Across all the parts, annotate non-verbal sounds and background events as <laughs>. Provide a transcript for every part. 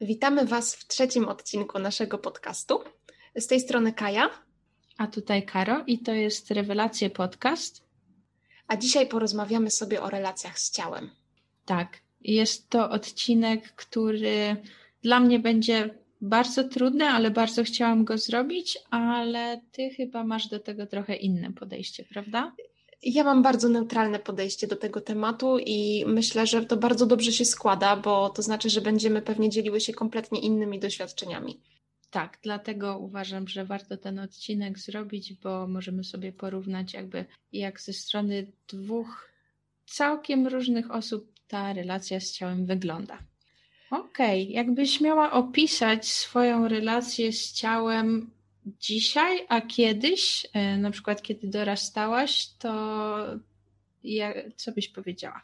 Witamy Was w trzecim odcinku naszego podcastu. Z tej strony Kaja. A tutaj Karo i to jest Rewelacje Podcast. A dzisiaj porozmawiamy sobie o relacjach z ciałem. Tak, jest to odcinek, który dla mnie będzie bardzo trudny, ale bardzo chciałam go zrobić, ale Ty chyba masz do tego trochę inne podejście, prawda? Ja mam bardzo neutralne podejście do tego tematu i myślę, że to bardzo dobrze się składa, bo to znaczy, że będziemy pewnie dzieliły się kompletnie innymi doświadczeniami. Tak, dlatego uważam, że warto ten odcinek zrobić, bo możemy sobie porównać jakby jak ze strony dwóch całkiem różnych osób ta relacja z ciałem wygląda. Okej, okay. jakbyś miała opisać swoją relację z ciałem dzisiaj, a kiedyś, e, na przykład kiedy dorastałaś, to co byś powiedziała?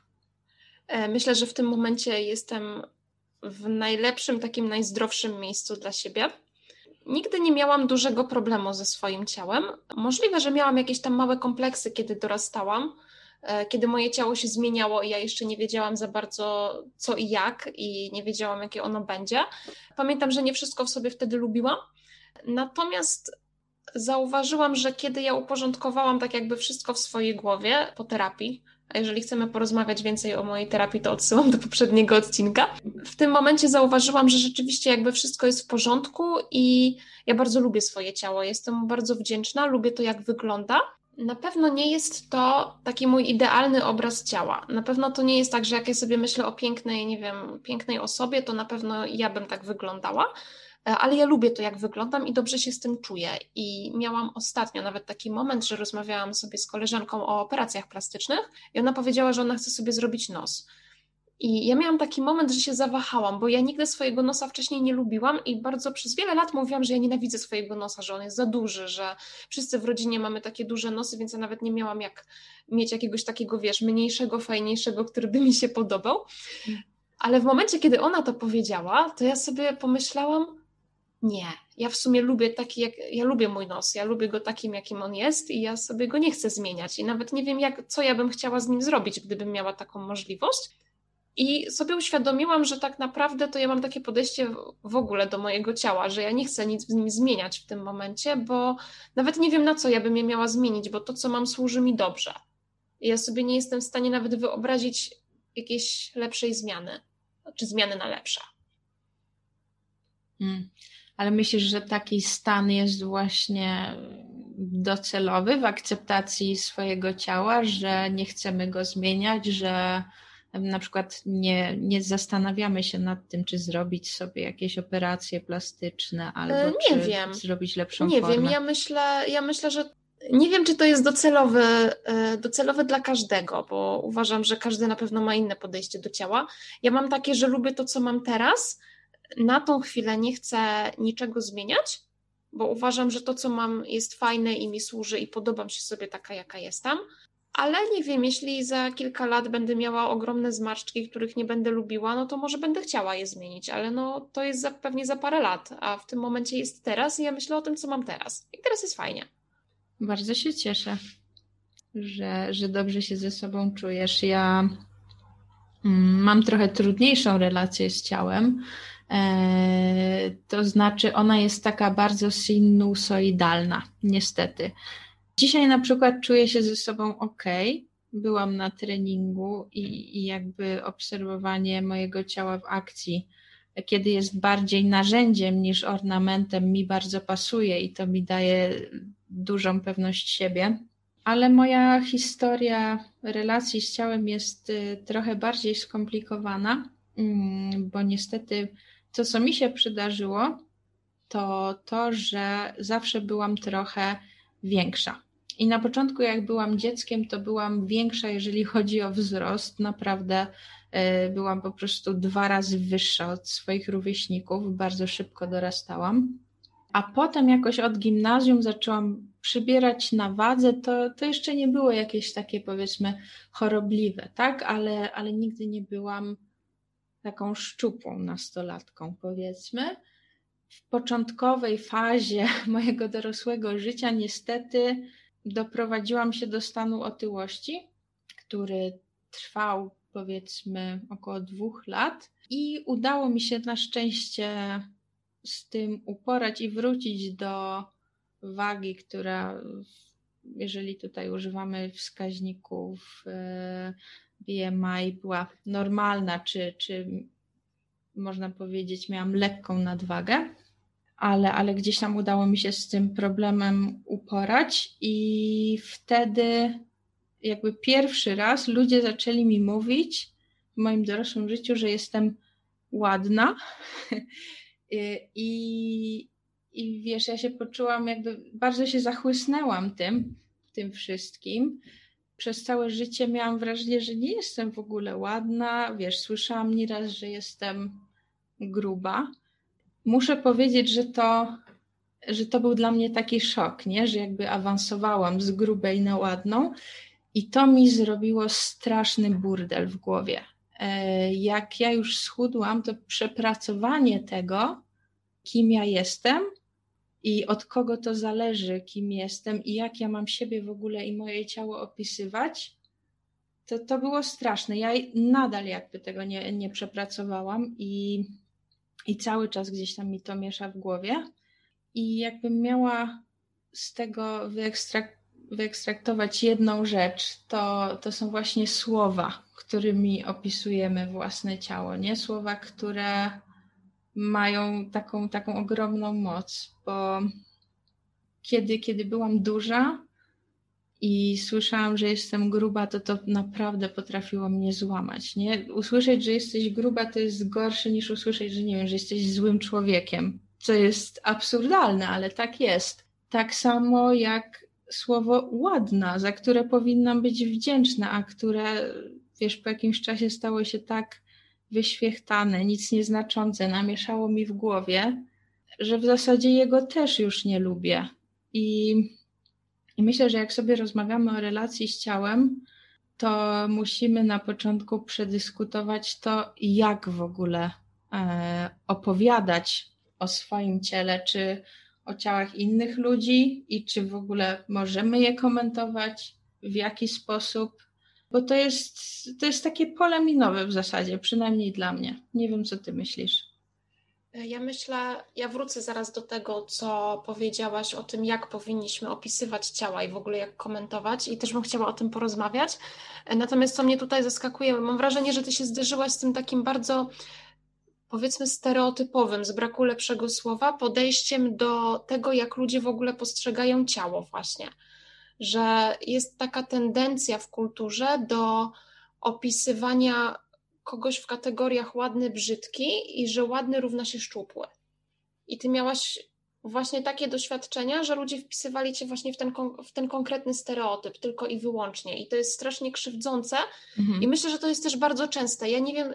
E, myślę, że w tym momencie jestem w najlepszym, takim najzdrowszym miejscu dla siebie. Nigdy nie miałam dużego problemu ze swoim ciałem. Możliwe, że miałam jakieś tam małe kompleksy, kiedy dorastałam, e, kiedy moje ciało się zmieniało i ja jeszcze nie wiedziałam za bardzo co i jak, i nie wiedziałam, jakie ono będzie. Pamiętam, że nie wszystko w sobie wtedy lubiłam. Natomiast zauważyłam, że kiedy ja uporządkowałam tak jakby wszystko w swojej głowie po terapii, a jeżeli chcemy porozmawiać więcej o mojej terapii, to odsyłam do poprzedniego odcinka. W tym momencie zauważyłam, że rzeczywiście jakby wszystko jest w porządku i ja bardzo lubię swoje ciało. Jestem mu bardzo wdzięczna, lubię to, jak wygląda. Na pewno nie jest to taki mój idealny obraz ciała. Na pewno to nie jest tak, że jak ja sobie myślę o pięknej, nie wiem, pięknej osobie, to na pewno ja bym tak wyglądała ale ja lubię to, jak wyglądam i dobrze się z tym czuję. I miałam ostatnio nawet taki moment, że rozmawiałam sobie z koleżanką o operacjach plastycznych i ona powiedziała, że ona chce sobie zrobić nos. I ja miałam taki moment, że się zawahałam, bo ja nigdy swojego nosa wcześniej nie lubiłam i bardzo przez wiele lat mówiłam, że ja nienawidzę swojego nosa, że on jest za duży, że wszyscy w rodzinie mamy takie duże nosy, więc ja nawet nie miałam jak mieć jakiegoś takiego, wiesz, mniejszego, fajniejszego, który by mi się podobał. Mm. Ale w momencie, kiedy ona to powiedziała, to ja sobie pomyślałam, nie. Ja w sumie lubię taki, jak ja lubię mój nos, ja lubię go takim, jakim on jest i ja sobie go nie chcę zmieniać. I nawet nie wiem, jak, co ja bym chciała z nim zrobić, gdybym miała taką możliwość. I sobie uświadomiłam, że tak naprawdę to ja mam takie podejście w ogóle do mojego ciała, że ja nie chcę nic w nim zmieniać w tym momencie, bo nawet nie wiem, na co ja bym je miała zmienić, bo to, co mam, służy mi dobrze. I ja sobie nie jestem w stanie nawet wyobrazić jakiejś lepszej zmiany, czy zmiany na lepsze. Hmm ale myślisz, że taki stan jest właśnie docelowy w akceptacji swojego ciała, że nie chcemy go zmieniać, że na przykład nie, nie zastanawiamy się nad tym, czy zrobić sobie jakieś operacje plastyczne albo e, nie wiem. zrobić lepszą nie formę. Nie wiem, ja myślę, ja myślę, że nie wiem, czy to jest docelowe, docelowe dla każdego, bo uważam, że każdy na pewno ma inne podejście do ciała. Ja mam takie, że lubię to, co mam teraz, na tą chwilę nie chcę niczego zmieniać, bo uważam, że to, co mam, jest fajne i mi służy i podobam się sobie taka, jaka jestem. Ale nie wiem, jeśli za kilka lat będę miała ogromne zmarszczki, których nie będę lubiła, no to może będę chciała je zmienić, ale no to jest za, pewnie za parę lat, a w tym momencie jest teraz i ja myślę o tym, co mam teraz. I teraz jest fajnie. Bardzo się cieszę, że, że dobrze się ze sobą czujesz. Ja mm, mam trochę trudniejszą relację z ciałem, to znaczy, ona jest taka bardzo sinusoidalna, niestety. Dzisiaj na przykład czuję się ze sobą ok. Byłam na treningu i, i jakby obserwowanie mojego ciała w akcji, kiedy jest bardziej narzędziem niż ornamentem, mi bardzo pasuje i to mi daje dużą pewność siebie. Ale moja historia relacji z ciałem jest y, trochę bardziej skomplikowana, mm, bo niestety to, co mi się przydarzyło, to to, że zawsze byłam trochę większa. I na początku, jak byłam dzieckiem, to byłam większa, jeżeli chodzi o wzrost. Naprawdę y, byłam po prostu dwa razy wyższa od swoich rówieśników, bardzo szybko dorastałam. A potem jakoś od gimnazjum zaczęłam przybierać na wadze, to, to jeszcze nie było jakieś takie powiedzmy chorobliwe, tak? Ale, ale nigdy nie byłam taką szczupłą nastolatką, powiedzmy. W początkowej fazie <laughs> mojego dorosłego życia, niestety, doprowadziłam się do stanu otyłości, który trwał powiedzmy około dwóch lat. I udało mi się na szczęście z tym uporać i wrócić do wagi, która, jeżeli tutaj używamy wskaźników e, BMI, była normalna, czy, czy można powiedzieć, miałam lekką nadwagę, ale, ale gdzieś tam udało mi się z tym problemem uporać, i wtedy, jakby pierwszy raz, ludzie zaczęli mi mówić w moim dorosłym życiu, że jestem ładna. <laughs> I, I wiesz, ja się poczułam, jakby bardzo się zachłysnęłam tym, tym wszystkim. Przez całe życie miałam wrażenie, że nie jestem w ogóle ładna. Wiesz, słyszałam nieraz, że jestem gruba. Muszę powiedzieć, że to, że to był dla mnie taki szok, nie? że jakby awansowałam z grubej na ładną i to mi zrobiło straszny burdel w głowie. E, jak ja już schudłam, to przepracowanie tego, kim ja jestem i od kogo to zależy, kim jestem i jak ja mam siebie w ogóle i moje ciało opisywać, to, to było straszne. Ja nadal jakby tego nie, nie przepracowałam i, i cały czas gdzieś tam mi to miesza w głowie. I jakbym miała z tego wyekstrak wyekstraktować jedną rzecz, to, to są właśnie słowa, którymi opisujemy własne ciało, nie? Słowa, które mają taką, taką ogromną moc, bo kiedy, kiedy byłam duża i słyszałam, że jestem gruba, to to naprawdę potrafiło mnie złamać, nie? Usłyszeć, że jesteś gruba, to jest gorsze niż usłyszeć, że nie wiem, że jesteś złym człowiekiem, co jest absurdalne, ale tak jest. Tak samo jak słowo ładna, za które powinnam być wdzięczna, a które, wiesz, po jakimś czasie stało się tak wyświechtane, nic nieznaczące, namieszało mi w głowie, że w zasadzie jego też już nie lubię. I, i myślę, że jak sobie rozmawiamy o relacji z ciałem, to musimy na początku przedyskutować to, jak w ogóle e, opowiadać o swoim ciele, czy o ciałach innych ludzi i czy w ogóle możemy je komentować, w jaki sposób, bo to jest, to jest takie pole minowe w zasadzie, przynajmniej dla mnie. Nie wiem, co ty myślisz. Ja myślę, ja wrócę zaraz do tego, co powiedziałaś o tym, jak powinniśmy opisywać ciała i w ogóle jak komentować, i też bym chciała o tym porozmawiać. Natomiast co mnie tutaj zaskakuje, mam wrażenie, że ty się zderzyłaś z tym takim bardzo powiedzmy stereotypowym, z braku lepszego słowa, podejściem do tego, jak ludzie w ogóle postrzegają ciało, właśnie. Że jest taka tendencja w kulturze do opisywania kogoś w kategoriach ładny, brzydki i że ładny równa się szczupły. I ty miałaś właśnie takie doświadczenia, że ludzie wpisywali cię właśnie w ten, w ten konkretny stereotyp, tylko i wyłącznie. I to jest strasznie krzywdzące. Mhm. I myślę, że to jest też bardzo częste. Ja nie wiem,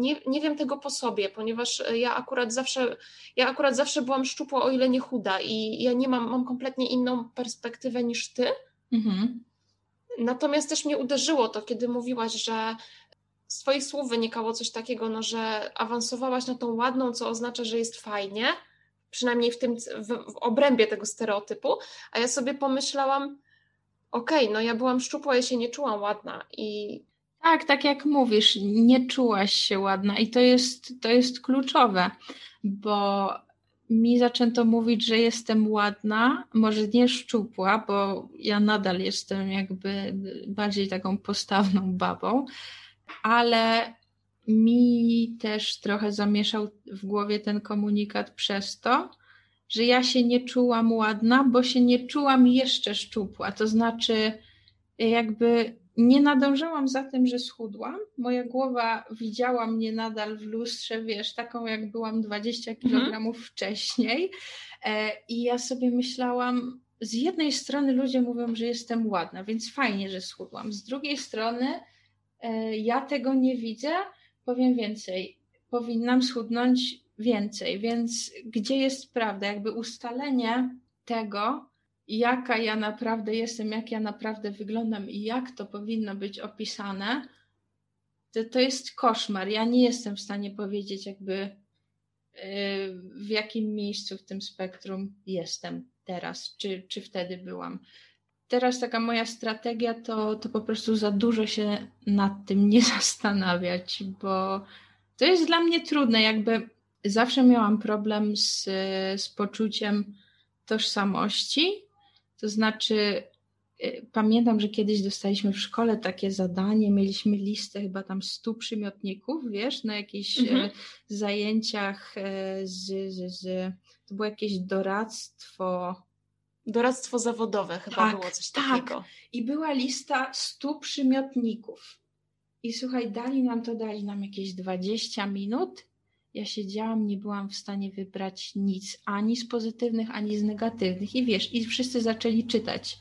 nie, nie wiem tego po sobie, ponieważ ja akurat zawsze, ja akurat zawsze byłam szczupła, o ile nie chuda i ja nie mam, mam kompletnie inną perspektywę niż ty. Mhm. Natomiast też mnie uderzyło to, kiedy mówiłaś, że z Twoich słów wynikało coś takiego, no, że awansowałaś na tą ładną, co oznacza, że jest fajnie, przynajmniej w tym w, w obrębie tego stereotypu, a ja sobie pomyślałam, okej, okay, no ja byłam szczupła, ja się nie czułam ładna i tak, tak jak mówisz, nie czułaś się ładna i to jest, to jest kluczowe, bo mi zaczęto mówić, że jestem ładna, może nie szczupła, bo ja nadal jestem jakby bardziej taką postawną babą, ale mi też trochę zamieszał w głowie ten komunikat przez to, że ja się nie czułam ładna, bo się nie czułam jeszcze szczupła. To znaczy, jakby nie nadążałam za tym, że schudłam. Moja głowa widziała mnie nadal w lustrze, wiesz, taką jak byłam 20 mhm. kg wcześniej. E, I ja sobie myślałam, z jednej strony ludzie mówią, że jestem ładna, więc fajnie, że schudłam. Z drugiej strony e, ja tego nie widzę. Powiem więcej, powinnam schudnąć więcej, więc gdzie jest prawda? Jakby ustalenie tego, jaka ja naprawdę jestem, jak ja naprawdę wyglądam i jak to powinno być opisane, to, to jest koszmar. Ja nie jestem w stanie powiedzieć, jakby y, w jakim miejscu w tym spektrum jestem teraz, czy, czy wtedy byłam. Teraz taka moja strategia to, to po prostu za dużo się nad tym nie <laughs> zastanawiać, bo To jest dla mnie trudne, jakby zawsze miałam problem z, z poczuciem tożsamości. To znaczy, y, pamiętam, że kiedyś dostaliśmy w szkole takie zadanie, mieliśmy listę chyba tam stu przymiotników, wiesz, na jakichś mhm. zajęciach z, z, z, to było jakieś doradztwo Doradztwo zawodowe chyba tak, było coś tak. takiego. I była lista stu przymiotników. I słuchaj, dali nam to, dali nam jakieś 20 minut. Ja siedziałam, nie byłam w stanie wybrać nic, ani z pozytywnych, ani z negatywnych. I wiesz, i wszyscy zaczęli czytać.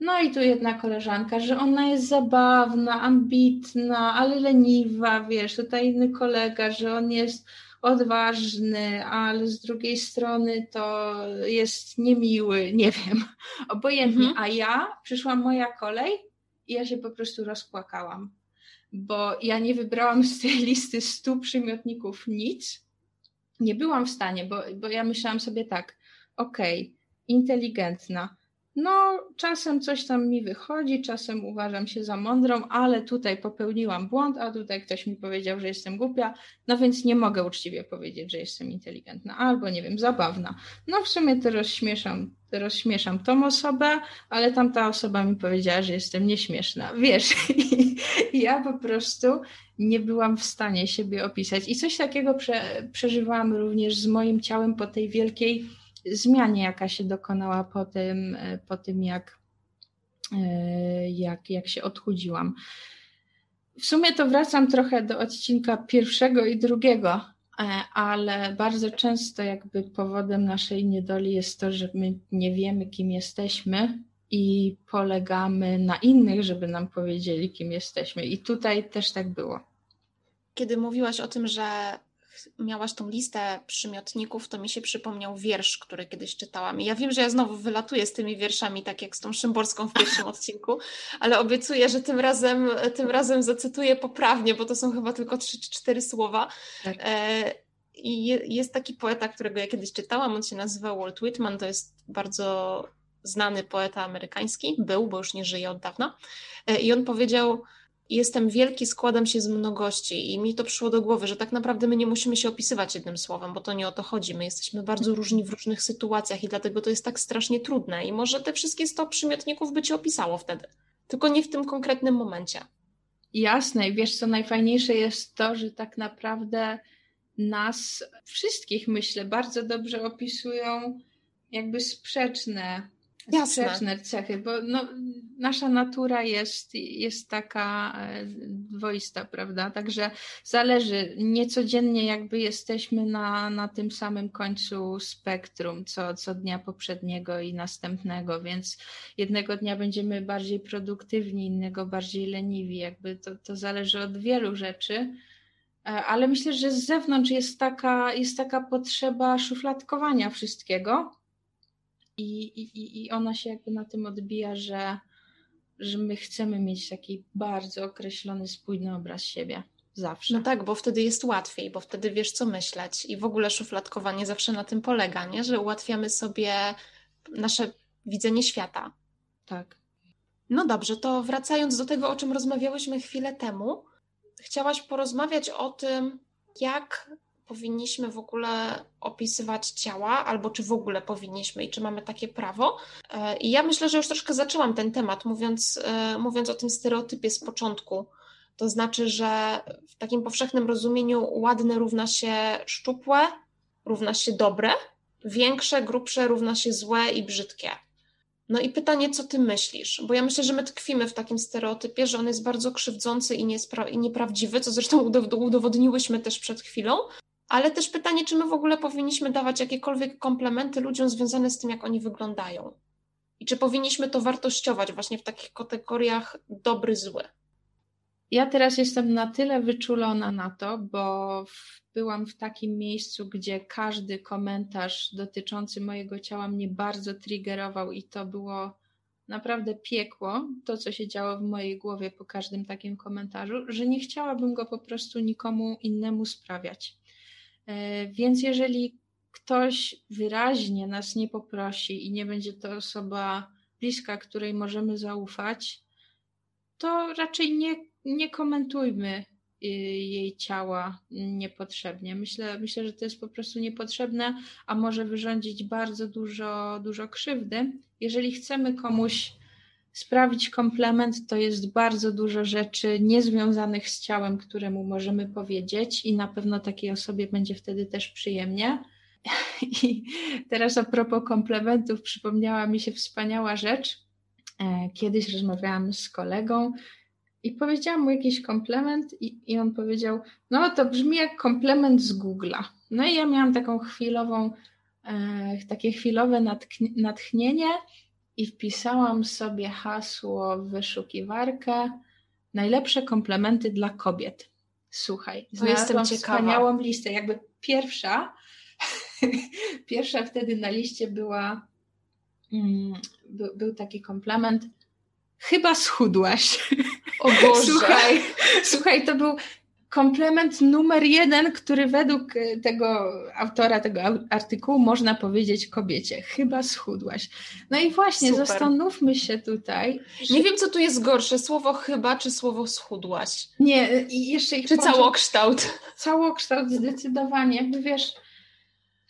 No i tu jedna koleżanka, że ona jest zabawna, ambitna, ale leniwa, wiesz, tutaj inny kolega, że on jest odważny, ale z drugiej strony to jest niemiły, nie wiem, obojętnie. Mhm. A ja, przyszła moja kolej i ja się po prostu rozpłakałam, bo ja nie wybrałam z tej listy stu przymiotników nic. Nie byłam w stanie, bo, bo ja myślałam sobie tak, okej, okay, inteligentna, no, czasem coś tam mi wychodzi, czasem uważam się za mądrą, ale tutaj popełniłam błąd, a tutaj ktoś mi powiedział, że jestem głupia, no więc nie mogę uczciwie powiedzieć, że jestem inteligentna, albo nie wiem, zabawna. No w sumie to rozśmieszam, to rozśmieszam tą osobę, ale tamta osoba mi powiedziała, że jestem nieśmieszna. <laughs> Wiesz, ja po prostu nie byłam w stanie siebie opisać. I coś takiego prze, przeżywałam również z moim ciałem po tej wielkiej zmianie, jaka się dokonała po tym, e, po tym jak, e, jak, jak się odchudziłam. W sumie to wracam trochę do odcinka pierwszego i drugiego, e, ale bardzo często jakby powodem naszej niedoli jest to, że my nie wiemy, kim jesteśmy i polegamy na innych, żeby nam powiedzieli, kim jesteśmy. I tutaj też tak było. Kiedy mówiłaś o tym, że miałaś tą listę przymiotników, to mi się przypomniał wiersz, który kiedyś czytałam. I ja wiem, że ja znowu wylatuję z tymi wierszami, tak jak z tą Szymborską w pierwszym odcinku, ale obiecuję, że tym razem, tym razem zacytuję poprawnie, bo to są chyba tylko trzy czy cztery słowa. Tak. E, I jest taki poeta, którego ja kiedyś czytałam, on się nazywa Walt Whitman, to jest bardzo znany poeta amerykański, był, bo już nie żyje od dawna. E, I on powiedział, Jestem wielki, składam się z mnogości i mi to przyszło do głowy, że tak naprawdę my nie musimy się opisywać jednym słowem, bo to nie o to chodzi. My jesteśmy bardzo różni w różnych sytuacjach i dlatego to jest tak strasznie trudne. I może te wszystkie 100 przymiotników by cię opisało wtedy, tylko nie w tym konkretnym momencie. Jasne, i wiesz co, najfajniejsze jest to, że tak naprawdę nas wszystkich, myślę, bardzo dobrze opisują jakby sprzeczne. Sprzeczne cechy, bo no, nasza natura jest, jest taka e, dwoista, prawda? Także zależy, niecodziennie jakby jesteśmy na, na tym samym końcu spektrum, co, co dnia poprzedniego i następnego, więc jednego dnia będziemy bardziej produktywni, innego bardziej leniwi, jakby to, to zależy od wielu rzeczy. E, ale myślę, że z zewnątrz jest taka, jest taka potrzeba szufladkowania wszystkiego, i, i, i ona się jakby na tym odbija, że, że my chcemy mieć taki bardzo określony, spójny obraz siebie. Zawsze. No tak, bo wtedy jest łatwiej, bo wtedy wiesz, co myśleć. I w ogóle szufladkowanie zawsze na tym polega, nie? że ułatwiamy sobie nasze widzenie świata. Tak. No dobrze, to wracając do tego, o czym rozmawiałyśmy chwilę temu, chciałaś porozmawiać o tym, jak powinniśmy w ogóle opisywać ciała, albo czy w ogóle powinniśmy i czy mamy takie prawo. E, I ja myślę, że już troszkę zaczęłam ten temat, mówiąc, e, mówiąc o tym stereotypie z początku. To znaczy, że w takim powszechnym rozumieniu ładne równa się szczupłe, równa się dobre, większe, grubsze równa się złe i brzydkie. No i pytanie, co ty myślisz? Bo ja myślę, że my tkwimy w takim stereotypie, że on jest bardzo krzywdzący i, nieprawdziwy, co zresztą udowodniłyśmy też przed chwilą, ale też pytanie, czy my w ogóle powinniśmy dawać jakiekolwiek komplementy ludziom związane z tym, jak oni wyglądają. I czy powinniśmy to wartościować właśnie w takich kategoriach dobry, zły. Ja teraz jestem na tyle wyczulona na to, bo byłam w takim miejscu, gdzie każdy komentarz dotyczący mojego ciała mnie bardzo triggerował i to było naprawdę piekło, to co się działo w mojej głowie po każdym takim komentarzu, że nie chciałabym go po prostu nikomu innemu sprawiać. E, więc jeżeli ktoś wyraźnie nas nie poprosi i nie będzie to osoba bliska, której możemy zaufać, to raczej nie, nie komentujmy jej ciała niepotrzebnie. Myślę, myślę, że to jest po prostu niepotrzebne, a może wyrządzić bardzo dużo, dużo krzywdy. Jeżeli chcemy komuś sprawić komplement, to jest bardzo dużo rzeczy niezwiązanych z ciałem, które mu możemy powiedzieć, i na pewno takiej osobie będzie wtedy też przyjemnie. <laughs> I teraz a propos komplementów, przypomniała mi się wspaniała rzecz. E, kiedyś rozmawiałam z kolegą i powiedziałam mu jakiś komplement, i, i on powiedział: No, to brzmi jak komplement z Google'a. No i ja miałam taką chwilową, e, takie chwilowe natchnienie i wpisałam sobie hasło w wyszukiwarkę najlepsze komplementy dla kobiet. Słuchaj, znalazłam wspaniałą listę. Jakby pierwsza, <laughs> pierwsza wtedy na liście była, mm, był, był taki komplement, chyba schudłaś. O Boże. <laughs> Słuchaj, słuchaj, to był komplement numer jeden, który według e, tego autora tego artykułu można powiedzieć kobiecie. Chyba schudłaś. No i właśnie, Super. zastanówmy się tutaj. Nie wiem, co tu jest gorsze, słowo chyba, czy słowo schudłaś? Nie, i jeszcze ich Czy całokształt? Całokształt zdecydowanie. Wiesz,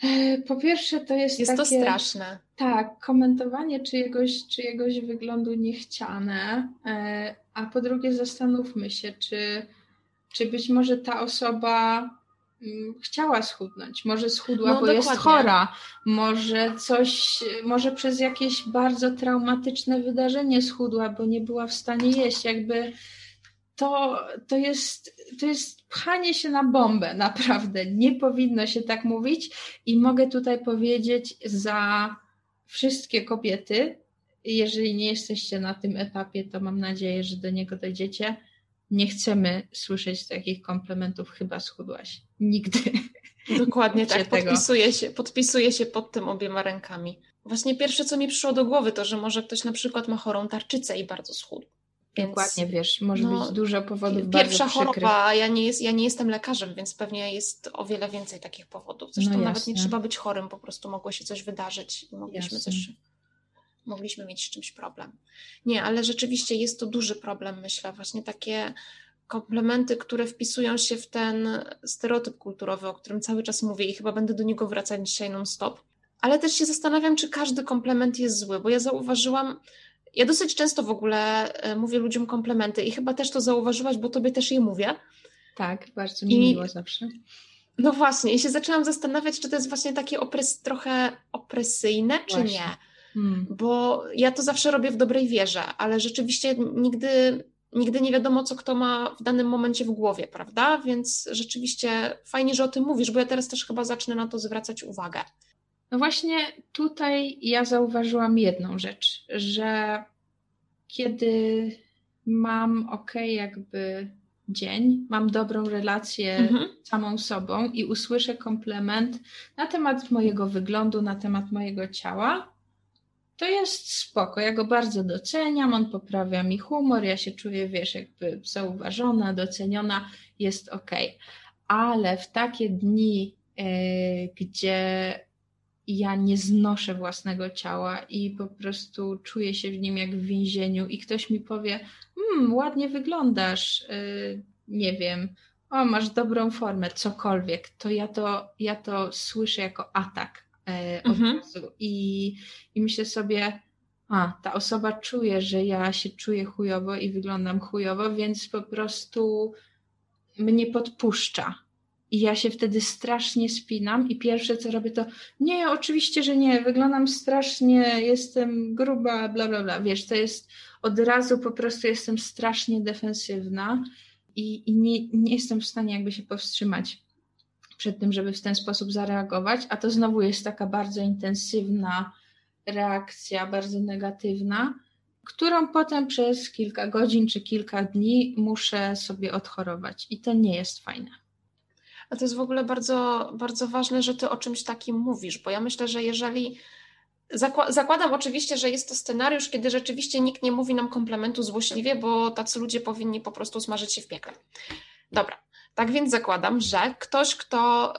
e, po pierwsze to jest Jest takie, to straszne. Tak, komentowanie czyjegoś, czyjegoś wyglądu niechciane, e, a po drugie zastanówmy się, czy czy być może ta osoba mm, chciała schudnąć, może schudła, no, bo dokładnie. jest chora, może coś, może przez jakieś bardzo traumatyczne wydarzenie schudła, bo nie była w stanie jeść, jakby to, to, jest, to jest pchanie się na bombę, <laughs> naprawdę. Nie powinno się tak mówić i mogę tutaj powiedzieć za wszystkie kobiety, jeżeli nie jesteście na tym etapie, to mam nadzieję, że do niego dojdziecie nie chcemy słyszeć takich komplementów, chyba schudłaś. Nigdy. <laughs> Dokładnie tak, podpisuję się, podpisuję się pod tym obiema rękami. Właśnie pierwsze, co mi przyszło do głowy, to, że może ktoś na przykład ma chorą tarczycę i bardzo schudł. Więc, Dokładnie, wiesz, może no, być dużo powodów Pierwsza choroba, ja nie, jest, ja nie jestem lekarzem, więc pewnie jest o wiele więcej takich powodów. Zresztą no nawet nie trzeba być chorym, po prostu mogło się coś wydarzyć i mogliśmy jasne. coś mogliśmy mieć z czymś problem. Nie, ale rzeczywiście jest to duży problem, myślę, właśnie takie komplementy, które wpisują się w ten stereotyp kulturowy, o którym cały czas mówię i chyba będę do niego wracać dzisiaj non-stop. Ale też się zastanawiam, czy każdy komplement jest zły, bo ja zauważyłam, ja dosyć często w ogóle e, mówię ludziom komplementy i chyba też to zauważyłaś, bo tobie też je mówię. Tak, bardzo mi I, miło zawsze. No właśnie, i się zaczęłam zastanawiać, czy to jest właśnie takie opres, trochę opresyjne, czy właśnie. nie Hmm. Bo ja to zawsze robię w dobrej wierze, ale rzeczywiście nigdy, nigdy nie wiadomo, co kto ma w danym momencie w głowie, prawda? Więc rzeczywiście fajnie, że o tym mówisz, bo ja teraz też chyba zacznę na to zwracać uwagę. No właśnie tutaj ja zauważyłam jedną rzecz, że kiedy mam ok, jakby dzień, mam dobrą relację mhm. samą sobą i usłyszę komplement na temat mojego wyglądu, na temat mojego ciała, to jest spoko. Ja go bardzo doceniam, on poprawia mi humor, ja się czuję, wiesz, jakby zauważona, doceniona, jest ok. Ale w takie dni, yy, gdzie ja nie znoszę własnego ciała i po prostu czuję się w nim jak w więzieniu i ktoś mi powie, mmm, ładnie wyglądasz, yy, nie wiem, o, masz dobrą formę, cokolwiek, to ja to, ja to słyszę jako atak od mhm. razu. I, I myślę sobie, a ta osoba czuje, że ja się czuję chujowo i wyglądam chujowo, więc po prostu mnie podpuszcza. I ja się wtedy strasznie spinam i pierwsze co robię to nie, oczywiście, że nie, wyglądam strasznie, jestem gruba, bla, bla, bla. Wiesz, to jest od razu po prostu jestem strasznie defensywna i, i nie, nie jestem w stanie jakby się powstrzymać przed tym, żeby w ten sposób zareagować, a to znowu jest taka bardzo intensywna reakcja, bardzo negatywna, którą potem przez kilka godzin czy kilka dni muszę sobie odchorować i to nie jest fajne. A to jest w ogóle bardzo, bardzo ważne, że ty o czymś takim mówisz, bo ja myślę, że jeżeli Zakładam oczywiście, że jest to scenariusz, kiedy rzeczywiście nikt nie mówi nam komplementu złośliwie, bo tacy ludzie powinni po prostu smażyć się w piekle. Dobra, tak więc zakładam, że ktoś, kto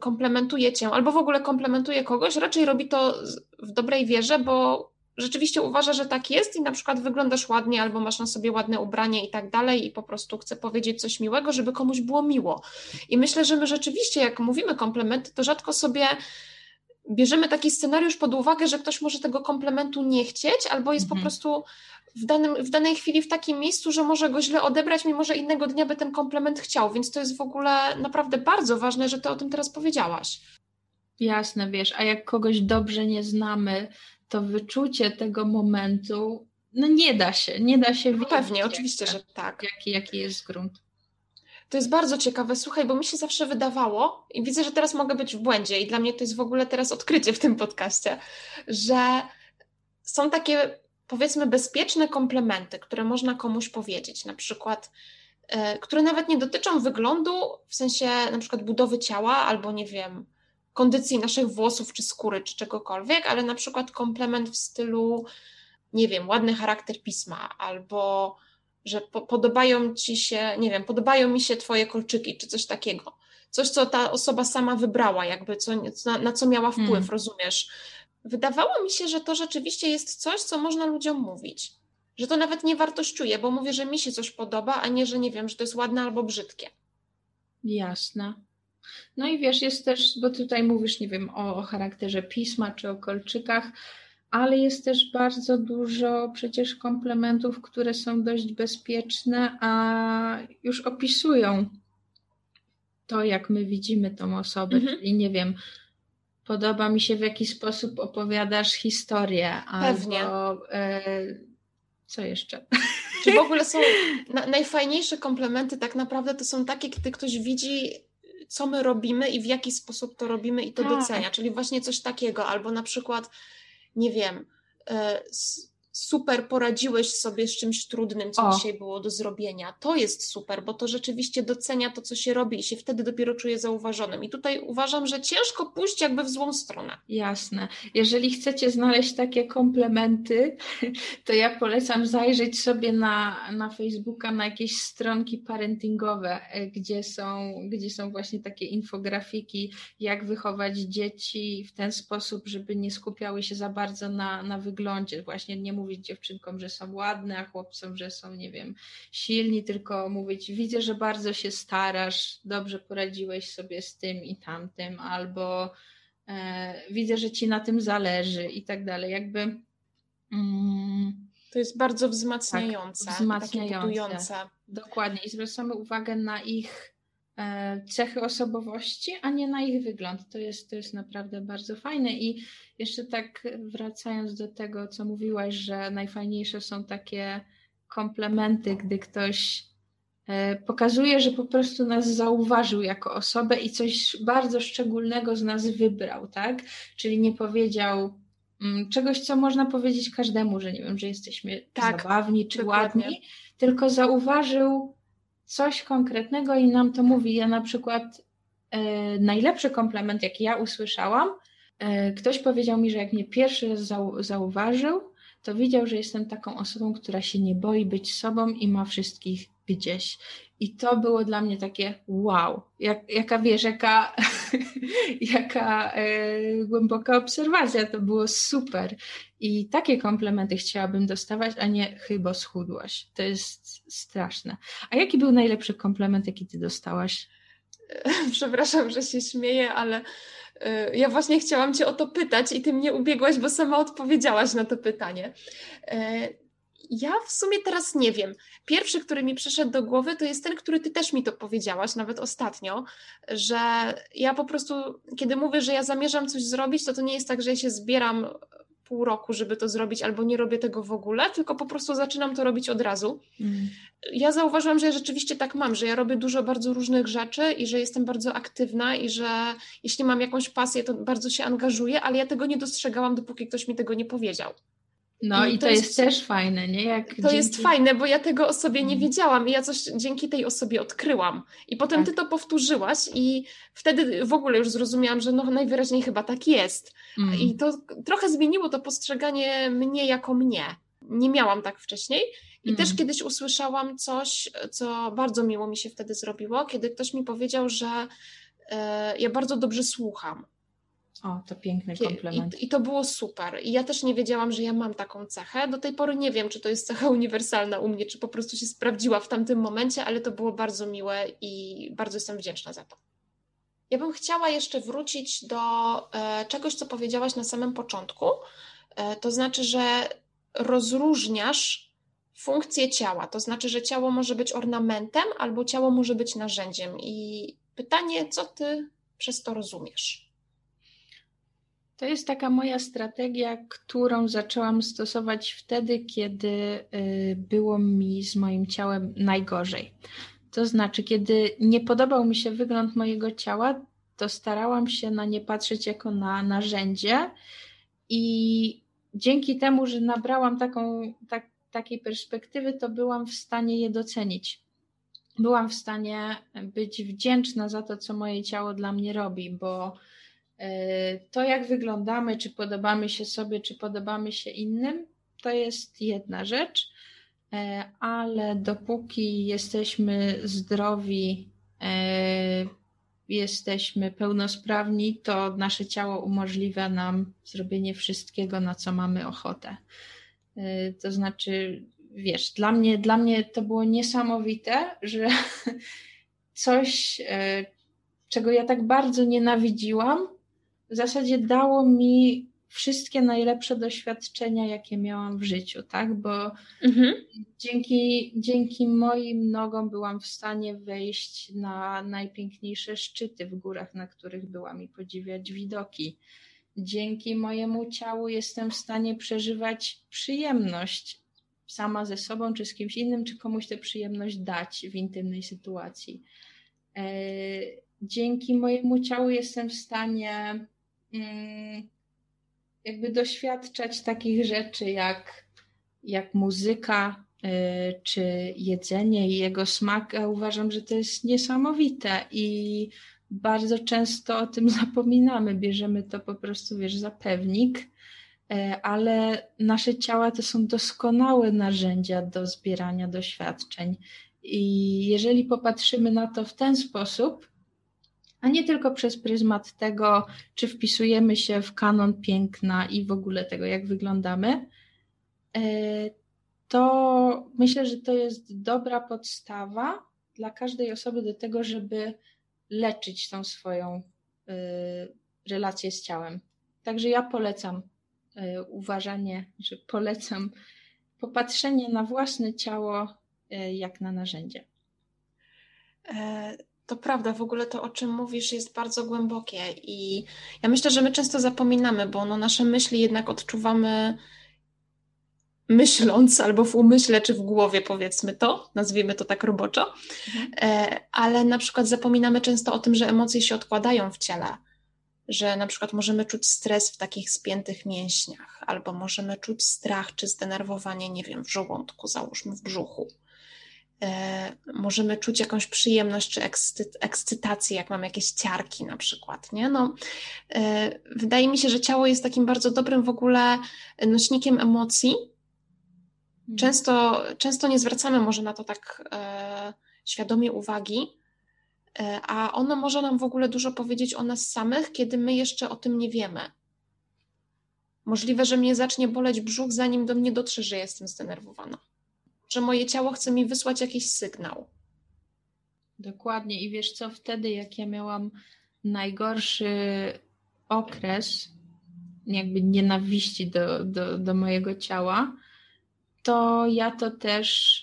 komplementuje cię albo w ogóle komplementuje kogoś, raczej robi to w dobrej wierze, bo rzeczywiście uważa, że tak jest i na przykład wyglądasz ładnie albo masz na sobie ładne ubranie i tak dalej i po prostu chce powiedzieć coś miłego, żeby komuś było miło. I myślę, że my rzeczywiście, jak mówimy komplementy, to rzadko sobie bierzemy taki scenariusz pod uwagę, że ktoś może tego komplementu nie chcieć albo jest mhm. po prostu w, danym, w danej chwili w takim miejscu, że może go źle odebrać, mimo że innego dnia by ten komplement chciał. Więc to jest w ogóle naprawdę bardzo ważne, że ty o tym teraz powiedziałaś. Jasne, wiesz, a jak kogoś dobrze nie znamy, to wyczucie tego momentu, no nie da się, nie da się no Pewnie, oczywiście, że tak. Jaki, jaki jest grunt. To jest bardzo ciekawe, słuchaj, bo mi się zawsze wydawało i widzę, że teraz mogę być w błędzie i dla mnie to jest w ogóle teraz odkrycie w tym podcaście, że są takie powiedzmy bezpieczne komplementy, które można komuś powiedzieć, na przykład e, które nawet nie dotyczą wyglądu, w sensie na przykład budowy ciała albo nie wiem, kondycji naszych włosów czy skóry czy czegokolwiek, ale na przykład komplement w stylu nie wiem, ładny charakter pisma albo że po, podobają ci się, nie wiem, podobają mi się twoje kolczyki czy coś takiego. Coś, co ta osoba sama wybrała, jakby co, na, na co miała wpływ, mm. rozumiesz? Wydawało mi się, że to rzeczywiście jest coś, co można ludziom mówić. Że to nawet nie wartościuje, bo mówię, że mi się coś podoba, a nie, że nie wiem, że to jest ładne albo brzydkie. Jasne. No i wiesz, jest też, bo tutaj mówisz, nie wiem, o, o charakterze pisma czy o kolczykach, ale jest też bardzo dużo przecież komplementów, które są dość bezpieczne, a już opisują to, jak my widzimy tą osobę, mhm. czyli nie wiem, podoba mi się w jaki sposób opowiadasz historię, Pewnie. albo e, co jeszcze? <laughs> Czy w ogóle są <laughs> na, najfajniejsze komplementy tak naprawdę to są takie, kiedy ktoś widzi co my robimy i w jaki sposób to robimy i to tak. docenia, czyli właśnie coś takiego, albo na przykład nie wiem, e, super poradziłeś sobie z czymś trudnym, co o. dzisiaj było do zrobienia. To jest super, bo to rzeczywiście docenia to, co się robi i się wtedy dopiero czuje zauważonym. I tutaj uważam, że ciężko pójść jakby w złą stronę. Jasne. Jeżeli chcecie znaleźć takie komplementy, to ja polecam zajrzeć sobie na, na Facebooka na jakieś stronki parentingowe, e, gdzie są, gdzie są właśnie takie infografiki, jak wychować dzieci w ten sposób, żeby nie skupiały się za bardzo na, na wyglądzie. Właśnie nie mówić dziewczynkom, że są ładne, a chłopcom, że są, nie wiem, silni, tylko mówić, widzę, że bardzo się starasz, dobrze poradziłeś sobie z tym i tamtym, albo e, widzę, że ci na tym zależy i tak dalej. Jakby. Mm, to jest bardzo wzmacniające, tak, wzmacniające. Dokładnie. I zwracamy uwagę na ich cechy osobowości, a nie na ich wygląd. To jest, to jest naprawdę bardzo fajne. I jeszcze tak wracając do tego, co mówiłaś, że najfajniejsze są takie komplementy, gdy ktoś e, pokazuje, że po prostu nas zauważył jako osobę i coś bardzo szczególnego z nas wybrał, tak? Czyli nie powiedział mm, czegoś, co można powiedzieć każdemu, że nie wiem, że jesteśmy tak, zabawni czy dokładnie. ładni, tylko zauważył coś konkretnego i nam to mówi. Ja na przykład e, najlepszy komplement, jaki ja usłyszałam, e, ktoś powiedział mi, że jak mnie pierwszy raz zau zauważył, to widział, że jestem taką osobą, która się nie boi być sobą i ma wszystkich gdzieś. I to było dla mnie takie wow, jak, jaka wiesz, jaka, <laughs> jaka e, głęboka obserwacja, to było super. I takie komplementy chciałabym dostawać, a nie chyba schudłaś. To jest straszne. A jaki był najlepszy komplement, jaki ty dostałaś? <laughs> Przepraszam, że się śmieję, ale e, ja właśnie chciałam Cię o to pytać i Ty mnie ubiegłaś, bo sama odpowiedziałaś na to pytanie. E, ja w sumie teraz nie wiem. Pierwszy, który mi przyszedł do głowy, to jest ten, który ty też mi to powiedziałaś, nawet ostatnio, że ja po prostu, kiedy mówię, że ja zamierzam coś zrobić, to to nie jest tak, że ja się zbieram pół roku, żeby to zrobić, albo nie robię tego w ogóle, tylko po prostu zaczynam to robić od razu. Mm. Ja zauważyłam, że ja rzeczywiście tak mam, że ja robię dużo bardzo różnych rzeczy i że jestem bardzo aktywna i że jeśli mam jakąś pasję, to bardzo się angażuję, ale ja tego nie dostrzegałam, dopóki ktoś mi tego nie powiedział. No i, i to, jest, jest, też fajne, nie? Jak to dzięki... jest fajne, bo ja tego o sobie nie mhm. wiedziałam i ja coś dzięki tej osobie odkryłam. I potem tak. ty to powtórzyłaś i wtedy w ogóle już zrozumiałam, że no najwyraźniej chyba tak jest. Mm. I to trochę zmieniło to postrzeganie mnie jako mnie. Nie miałam tak wcześniej. I mm. też kiedyś usłyszałam coś, co bardzo miło mi się wtedy zrobiło, kiedy ktoś mi powiedział, że e, ja bardzo dobrze słucham O, to piękny komplement. I, I, to było super. I ja też nie wiedziałam, że ja mam taką cechę. Do tej pory nie wiem, czy to jest cecha uniwersalna u mnie, czy po prostu się sprawdziła w tamtym momencie, ale to było bardzo miłe i bardzo jestem wdzięczna za to. Ja bym chciała jeszcze wrócić do e, czegoś, co powiedziałaś na samym początku. E, to znaczy, że rozróżniasz funkcję ciała. To znaczy, że ciało może być ornamentem albo ciało może być narzędziem. I pytanie, co ty przez to rozumiesz? To jest taka moja strategia, którą zaczęłam stosować wtedy, kiedy y, było mi z moim ciałem najgorzej. To znaczy, kiedy nie podobał mi się wygląd mojego ciała, to starałam się na nie patrzeć jako na narzędzie i dzięki temu, że nabrałam taką, tak, takiej perspektywy, to byłam w stanie je docenić. Byłam w stanie być wdzięczna za to, co moje ciało dla mnie robi, bo to, jak wyglądamy, czy podobamy się sobie, czy podobamy się innym, to jest jedna rzecz, e, ale dopóki jesteśmy zdrowi, e, jesteśmy pełnosprawni, to nasze ciało umożliwia nam zrobienie wszystkiego, na co mamy ochotę. To znaczy, wiesz, dla mnie, dla mnie to było niesamowite, że <laughs> coś, czego ja tak bardzo nienawidziłam, w zasadzie dało mi wszystkie najlepsze doświadczenia, jakie miałam w życiu, tak? Bo mhm. dzięki, dzięki moim nogom byłam w stanie wejść na najpiękniejsze szczyty w górach, na których byłam i podziwiać widoki. Dzięki mojemu ciału jestem w stanie przeżywać przyjemność sama ze sobą, czy z kimś innym, czy komuś tę przyjemność dać w intymnej sytuacji. E, dzięki mojemu ciału jestem w stanie jakby doświadczać takich rzeczy jak, jak muzyka, y, czy jedzenie i jego smak, a uważam, że to jest niesamowite i bardzo często o tym <laughs> zapominamy, bierzemy to po prostu, wiesz, za pewnik, y, ale nasze ciała to są doskonałe narzędzia do zbierania doświadczeń. I jeżeli popatrzymy na to w ten sposób, a nie tylko przez pryzmat tego, czy wpisujemy się w kanon piękna i w ogóle tego, jak wyglądamy, e, to myślę, że to jest dobra podstawa dla każdej osoby do tego, żeby leczyć tą swoją e, relację z ciałem. Także ja polecam e, uważanie, że polecam popatrzenie na własne ciało jak na narzędzie. To prawda, w ogóle to, o czym mówisz, jest bardzo głębokie i ja myślę, że my często zapominamy, bo no, nasze myśli jednak odczuwamy myśląc albo w umyśle czy w głowie, powiedzmy to, nazwijmy to tak roboczo, mhm. E, ale na przykład zapominamy często o tym, że emocje się odkładają w ciele, że na przykład możemy czuć stres w takich spiętych mięśniach, albo możemy czuć strach czy zdenerwowanie, nie wiem, w żołądku, załóżmy w brzuchu możemy czuć jakąś przyjemność czy ekscytację, jak mam jakieś ciarki na przykład. Nie? No, e, wydaje mi się, że ciało jest takim bardzo dobrym w ogóle nośnikiem emocji. Mhm. Często, często nie zwracamy może na to tak e, świadomie uwagi, a ono może nam w ogóle dużo powiedzieć o nas samych, kiedy my jeszcze o tym nie wiemy. Możliwe, że mnie zacznie boleć brzuch, zanim do mnie dotrze, że jestem zdenerwowana że moje ciało chce mi wysłać jakiś sygnał. Dokładnie. I wiesz co, wtedy jak ja miałam najgorszy okres, jakby nienawiści do, do, do mojego ciała, to ja to też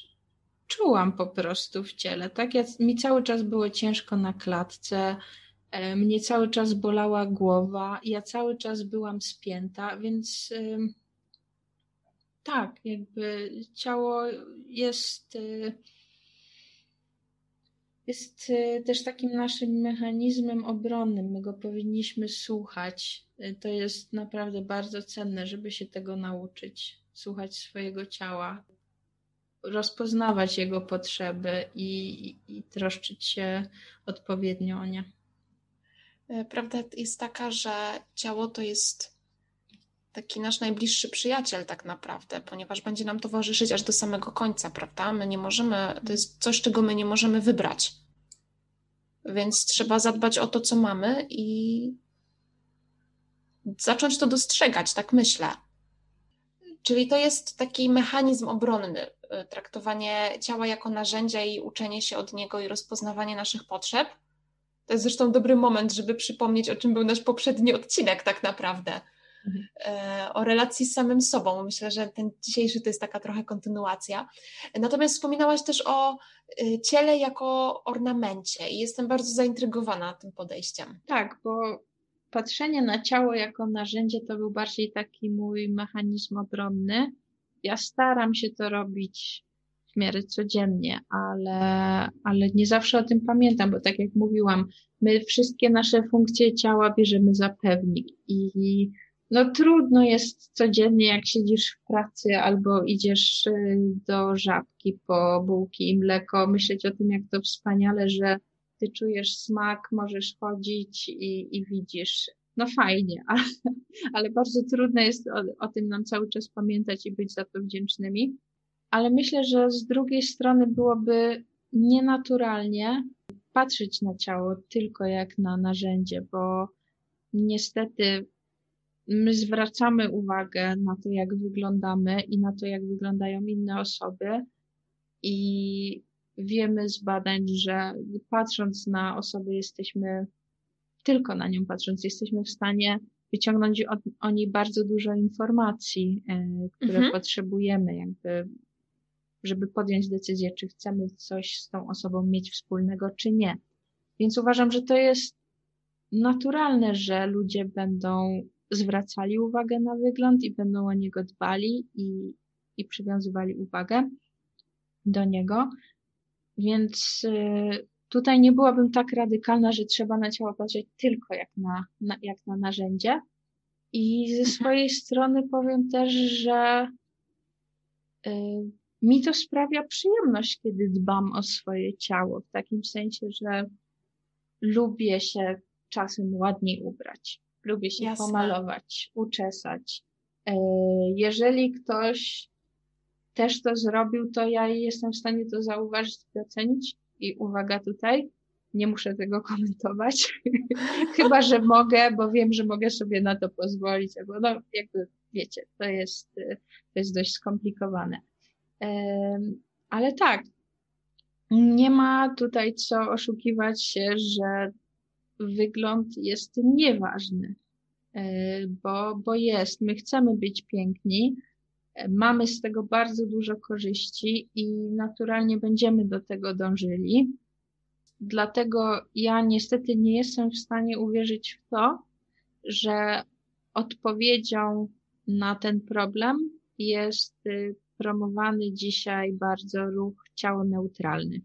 czułam po prostu w ciele. Tak, ja, mi cały czas było ciężko na klatce, e, mnie cały czas bolała głowa, ja cały czas byłam spięta, więc tak, jakby ciało jest, y, jest y, też takim naszym mechanizmem obronnym. My go powinniśmy słuchać. Y, to jest naprawdę bardzo cenne, żeby się tego nauczyć. Słuchać swojego ciała, rozpoznawać jego potrzeby i, i troszczyć się odpowiednio o nie. Prawda jest taka, że ciało to jest taki nasz najbliższy przyjaciel tak naprawdę, ponieważ będzie nam towarzyszyć aż do samego końca, prawda? My nie możemy, to jest coś, czego my nie możemy wybrać. Więc trzeba zadbać o to, co mamy i, zacząć to dostrzegać, tak myślę. Czyli to jest taki mechanizm obronny, y, traktowanie ciała jako narzędzia i uczenie się od niego i rozpoznawanie naszych potrzeb. To jest zresztą dobry moment, żeby przypomnieć, o czym był nasz poprzedni odcinek, tak naprawdę. E, o relacji z samym sobą. Myślę, że ten dzisiejszy to jest taka trochę kontynuacja. Natomiast wspominałaś też o y, ciele jako ornamencie i jestem bardzo zaintrygowana tym podejściem. Tak, bo patrzenie na ciało jako narzędzie to był bardziej taki mój mechanizm obronny. Ja staram się to robić w miarę codziennie, ale, ale nie zawsze o tym pamiętam, bo tak jak mówiłam, my wszystkie nasze funkcje ciała bierzemy za pewnik i no trudno jest codziennie, jak siedzisz w pracy albo idziesz y, do żabki po bułki i mleko, myśleć o tym, jak to wspaniale, że ty czujesz smak, możesz chodzić i, i widzisz. No fajnie, <laughs> ale, ale bardzo trudno jest o, o tym nam cały czas pamiętać i być za to wdzięcznymi. Ale myślę, że z drugiej strony byłoby nienaturalnie patrzeć na ciało tylko jak na narzędzie, bo niestety my zwracamy uwagę na to, jak wyglądamy i na to, jak wyglądają inne osoby i wiemy z badań, że patrząc na osobę jesteśmy, tylko na nią patrząc, jesteśmy w stanie wyciągnąć od, o niej bardzo dużo informacji, e, które mhm. potrzebujemy, jakby, żeby podjąć decyzję, czy chcemy coś z tą osobą mieć wspólnego, czy nie. Więc uważam, że to jest naturalne, że ludzie będą zwracali uwagę na wygląd i będą o niego dbali i, i przywiązywali uwagę do niego. Więc y, tutaj nie byłabym tak radykalna, że trzeba na ciało patrzeć tylko jak na, na, jak na narzędzie. I ze mhm. swojej strony powiem też, że y, mi to sprawia przyjemność, kiedy dbam o swoje ciało, w takim sensie, że lubię się czasem ładniej ubrać. Lubię się Jasne. pomalować, uczesać. E, jeżeli ktoś też to zrobił, to ja jestem w stanie to zauważyć i docenić. I uwaga tutaj, nie muszę tego <laughs> komentować. <laughs> Chyba, że mogę, bo wiem, że mogę sobie na to pozwolić, albo no jakby wiecie, to jest, to jest dość skomplikowane. Ale tak, nie ma tutaj co oszukiwać się, że wygląd jest nieważny, e, bo, bo jest. My chcemy być piękni, e, mamy z tego bardzo dużo korzyści i naturalnie będziemy do tego dążyli. Dlatego ja niestety nie jestem w stanie uwierzyć w to, że odpowiedzią na ten problem jest y, promowany dzisiaj bardzo ruch ciało neutralny.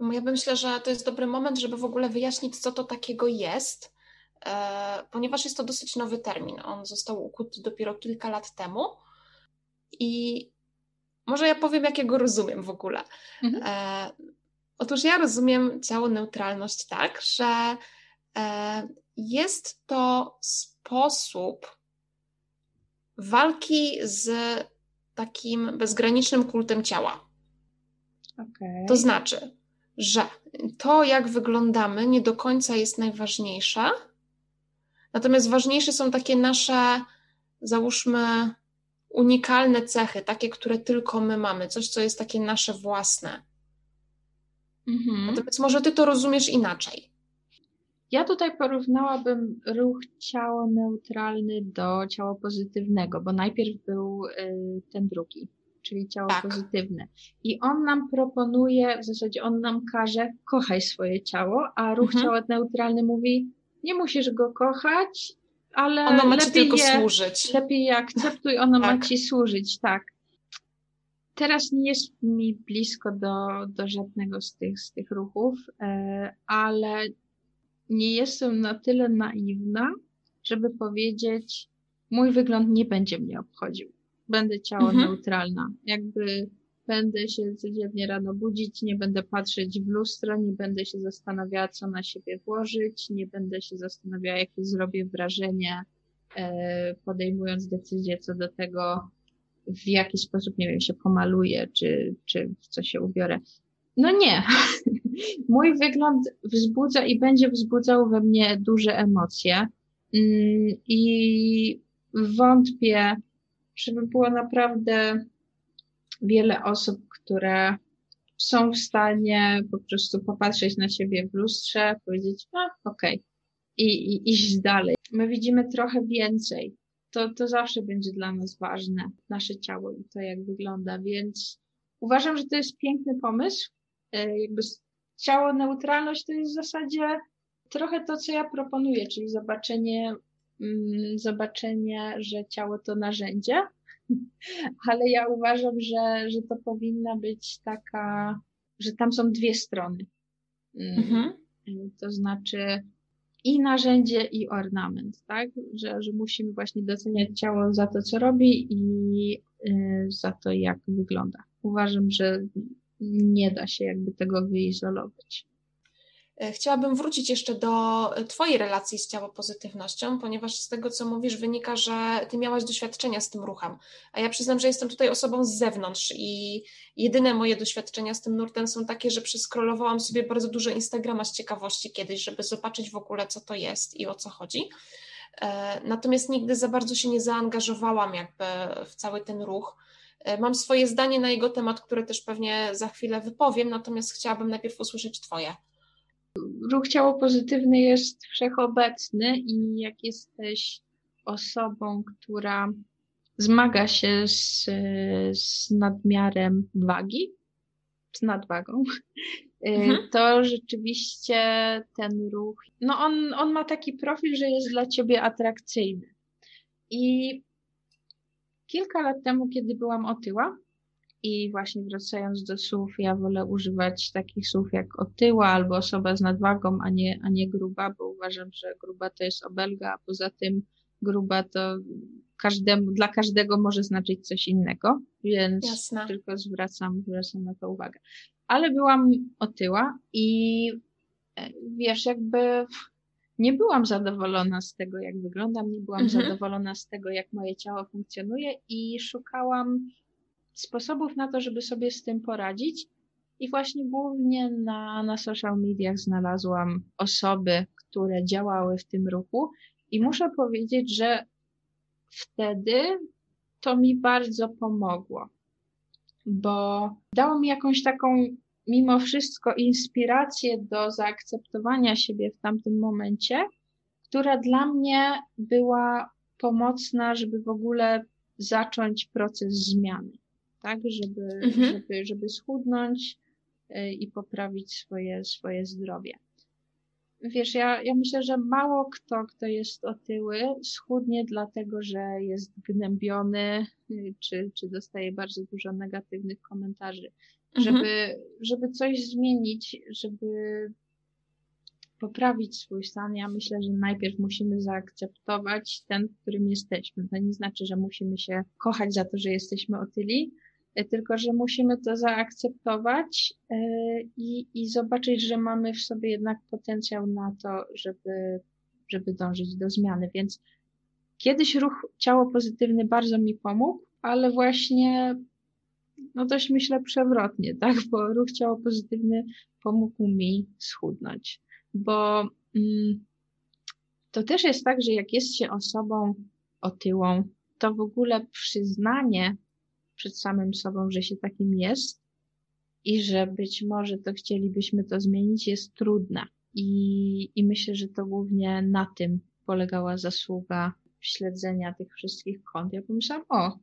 Ja myślę, że to jest dobry moment, żeby w ogóle wyjaśnić, co to takiego jest, e, ponieważ jest to dosyć nowy termin. On został ukuty dopiero kilka lat temu i może ja powiem, jak ja go rozumiem w ogóle. Mhm. E, otóż ja rozumiem ciało neutralność tak, że e, jest to sposób walki z takim bezgranicznym kultem ciała. Okay. To znaczy, że to, jak wyglądamy, nie do końca jest najważniejsze. Natomiast ważniejsze są takie nasze, załóżmy, unikalne cechy, takie, które tylko my mamy, coś, co jest takie nasze własne. Mhm. Natomiast może ty to rozumiesz inaczej. Ja tutaj porównałabym ruch ciało neutralny do ciała pozytywnego, bo najpierw był y, ten drugi czyli ciało tak. pozytywne. I on nam proponuje, w zasadzie on nam każe, kochaj swoje ciało, a ruch mhm. ciała neutralny mówi, nie musisz go kochać, ale ono ma lepiej tylko je, służyć. Lepiej je akceptuj, ono tak. ma ci służyć, tak. Teraz nie jest mi blisko do, do żadnego z tych, z tych ruchów, e, ale nie jestem na tyle naiwna, żeby powiedzieć, mój wygląd nie będzie mnie obchodził będę ciało mhm. neutralna. Jakby będę się codziennie rano budzić, nie będę patrzeć w lustro, nie będę się zastanawiała, co na siebie włożyć, nie będę się zastanawiała, jakie zrobię wrażenie, e, podejmując decyzję co do tego, w jaki sposób, nie wiem, się pomaluję, czy, czy w co się ubiorę. No nie. <laughs> Mój wygląd wzbudza i będzie wzbudzał we mnie duże emocje. Mm, I wątpię, żeby było naprawdę wiele osób, które są w stanie po prostu popatrzeć na siebie w lustrze, powiedzieć, a okej, okay. I, i iść dalej. My widzimy trochę więcej. To, to zawsze będzie dla nas ważne, nasze ciało i to, jak wygląda, więc uważam, że to jest piękny pomysł. E, jakby ciało neutralność to jest w zasadzie trochę to, co ja proponuję, czyli zobaczenie, zobaczenie, że ciało to narzędzie, <laughs> ale ja uważam, że, że to powinna być taka, że tam są dwie strony. Mm, mhm. To znaczy i narzędzie, i ornament, tak? Że, że musimy właśnie doceniać ciało za to, co robi i y, za to, jak wygląda. Uważam, że nie da się jakby tego wyizolować. E, chciałabym wrócić jeszcze do Twojej relacji z ciałopozytywnością, ponieważ z tego, co mówisz, wynika, że Ty miałaś doświadczenia z tym ruchem. A ja przyznam, że jestem tutaj osobą z zewnątrz i jedyne moje doświadczenia z tym nurtem są takie, że przeskrolowałam sobie bardzo dużo Instagrama z ciekawości kiedyś, żeby zobaczyć w ogóle, co to jest i o co chodzi. E, natomiast nigdy za bardzo się nie zaangażowałam jakby w cały ten ruch. E, mam swoje zdanie na jego temat, które też pewnie za chwilę wypowiem, natomiast chciałabym najpierw usłyszeć Twoje ruch ciało pozytywny jest wszechobecny i jak jesteś osobą, która zmaga się z, z nadmiarem wagi, z nadwagą, <laughs> y, mhm. to rzeczywiście ten ruch, no on, on ma taki profil, że jest dla ciebie atrakcyjny. I kilka lat temu, kiedy byłam otyła, i właśnie wracając do słów, ja wolę używać takich słów jak otyła albo osoba z nadwagą, a nie, a nie gruba, bo uważam, że gruba to jest obelga, a poza tym gruba to każdemu, dla każdego może znaczyć coś innego, więc Jasne. tylko zwracam, zwracam na to uwagę. Ale byłam otyła i e, wiesz, jakby nie byłam zadowolona z tego, jak wyglądam, nie byłam mhm. zadowolona z tego, jak moje ciało funkcjonuje i szukałam sposobów na to, żeby sobie z tym poradzić. I właśnie głównie na, na social mediach znalazłam osoby, które działały w tym ruchu, i muszę powiedzieć, że wtedy to mi bardzo pomogło, bo dało mi jakąś taką, mimo wszystko, inspirację do zaakceptowania siebie w tamtym momencie, która dla mnie była pomocna, żeby w ogóle zacząć proces zmiany tak, żeby, mhm. żeby, żeby schudnąć y, i poprawić swoje, swoje zdrowie. Wiesz, ja, ja myślę, że mało kto, kto jest otyły, schudnie dlatego, że jest gnębiony, y, czy, czy dostaje bardzo dużo negatywnych komentarzy. Mhm. Żeby, żeby coś zmienić, żeby poprawić swój stan, ja myślę, że najpierw musimy zaakceptować ten, w którym jesteśmy. To nie znaczy, że musimy się kochać za to, że jesteśmy otyli, tylko że musimy to zaakceptować e, i, i zobaczyć, że mamy w sobie jednak potencjał na to, żeby, żeby dążyć do zmiany. Więc kiedyś ruch ciało pozytywny bardzo mi pomógł, ale właśnie no dość myślę przewrotnie, <laughs> tak? Bo ruch ciało pozytywny pomógł mi schudnąć. Bo mm, to też jest tak, że jak jest się osobą otyłą, to w ogóle przyznanie przed samym sobą, że się takim jest i że być może to chcielibyśmy to zmienić, jest trudne. I, i myślę, że to głównie na tym polegała zasługa śledzenia tych wszystkich kont. Ja pomyślałam, o,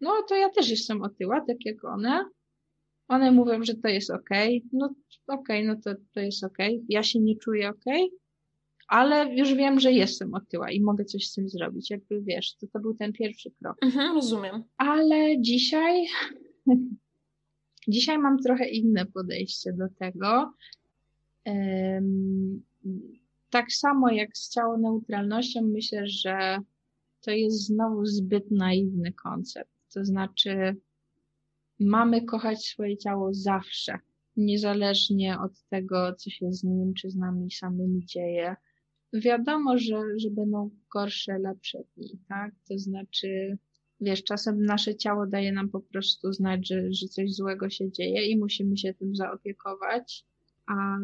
no to ja też jestem otyła, tak jak one. One mówią, że to jest ok. No ok, no to, to jest ok. Ja się nie czuję ok, ale już wiem, że jestem otyła i mogę coś z tym zrobić. Jakby wiesz, to, to był ten pierwszy krok. Mhm, rozumiem. Ale dzisiaj, <laughs> dzisiaj mam trochę inne podejście do tego. Um, tak samo jak z ciało neutralnością, myślę, że to jest znowu zbyt naiwny koncept. To znaczy, mamy kochać swoje ciało zawsze, niezależnie od tego, co się z nim czy z nami samymi dzieje wiadomo, że, że będą gorsze, lepsze dni, tak? To znaczy, wiesz, czasem nasze ciało daje nam po prostu znać, że, że coś złego się dzieje i musimy się tym zaopiekować, a